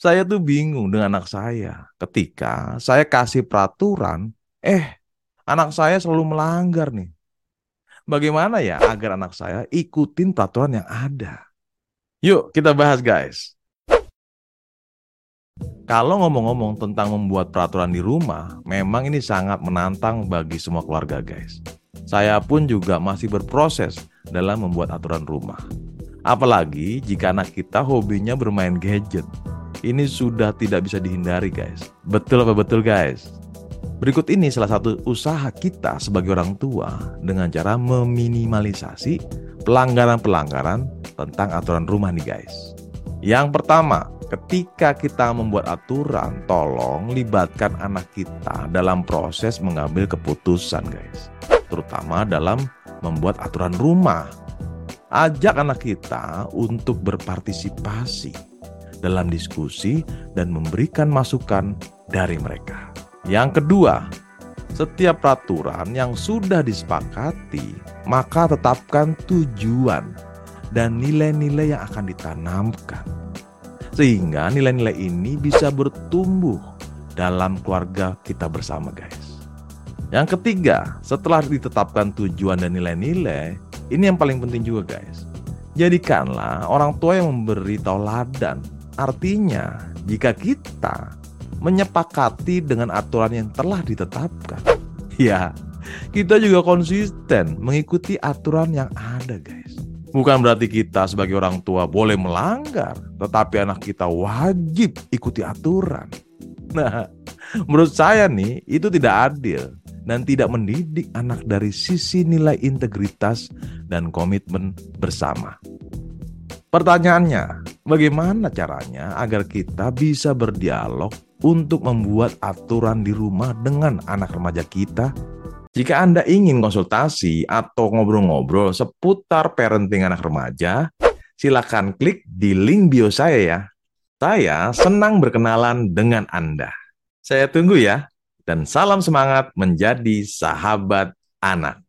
Saya tuh bingung dengan anak saya ketika saya kasih peraturan, eh anak saya selalu melanggar nih. Bagaimana ya agar anak saya ikutin peraturan yang ada? Yuk kita bahas guys. Kalau ngomong-ngomong tentang membuat peraturan di rumah, memang ini sangat menantang bagi semua keluarga guys. Saya pun juga masih berproses dalam membuat aturan rumah. Apalagi jika anak kita hobinya bermain gadget ini sudah tidak bisa dihindari guys. Betul apa betul guys? Berikut ini salah satu usaha kita sebagai orang tua dengan cara meminimalisasi pelanggaran-pelanggaran tentang aturan rumah nih guys. Yang pertama, ketika kita membuat aturan, tolong libatkan anak kita dalam proses mengambil keputusan guys. Terutama dalam membuat aturan rumah. Ajak anak kita untuk berpartisipasi dalam diskusi dan memberikan masukan dari mereka. Yang kedua, setiap peraturan yang sudah disepakati, maka tetapkan tujuan dan nilai-nilai yang akan ditanamkan. Sehingga nilai-nilai ini bisa bertumbuh dalam keluarga kita bersama guys. Yang ketiga, setelah ditetapkan tujuan dan nilai-nilai, ini yang paling penting juga guys. Jadikanlah orang tua yang memberi tauladan Artinya, jika kita menyepakati dengan aturan yang telah ditetapkan, ya, kita juga konsisten mengikuti aturan yang ada, guys. Bukan berarti kita sebagai orang tua boleh melanggar, tetapi anak kita wajib ikuti aturan. Nah, menurut saya nih, itu tidak adil dan tidak mendidik anak dari sisi nilai integritas dan komitmen bersama. Pertanyaannya, bagaimana caranya agar kita bisa berdialog untuk membuat aturan di rumah dengan anak remaja kita? Jika Anda ingin konsultasi atau ngobrol-ngobrol seputar parenting anak remaja, silakan klik di link bio saya ya. Saya senang berkenalan dengan Anda. Saya tunggu ya, dan salam semangat menjadi sahabat anak.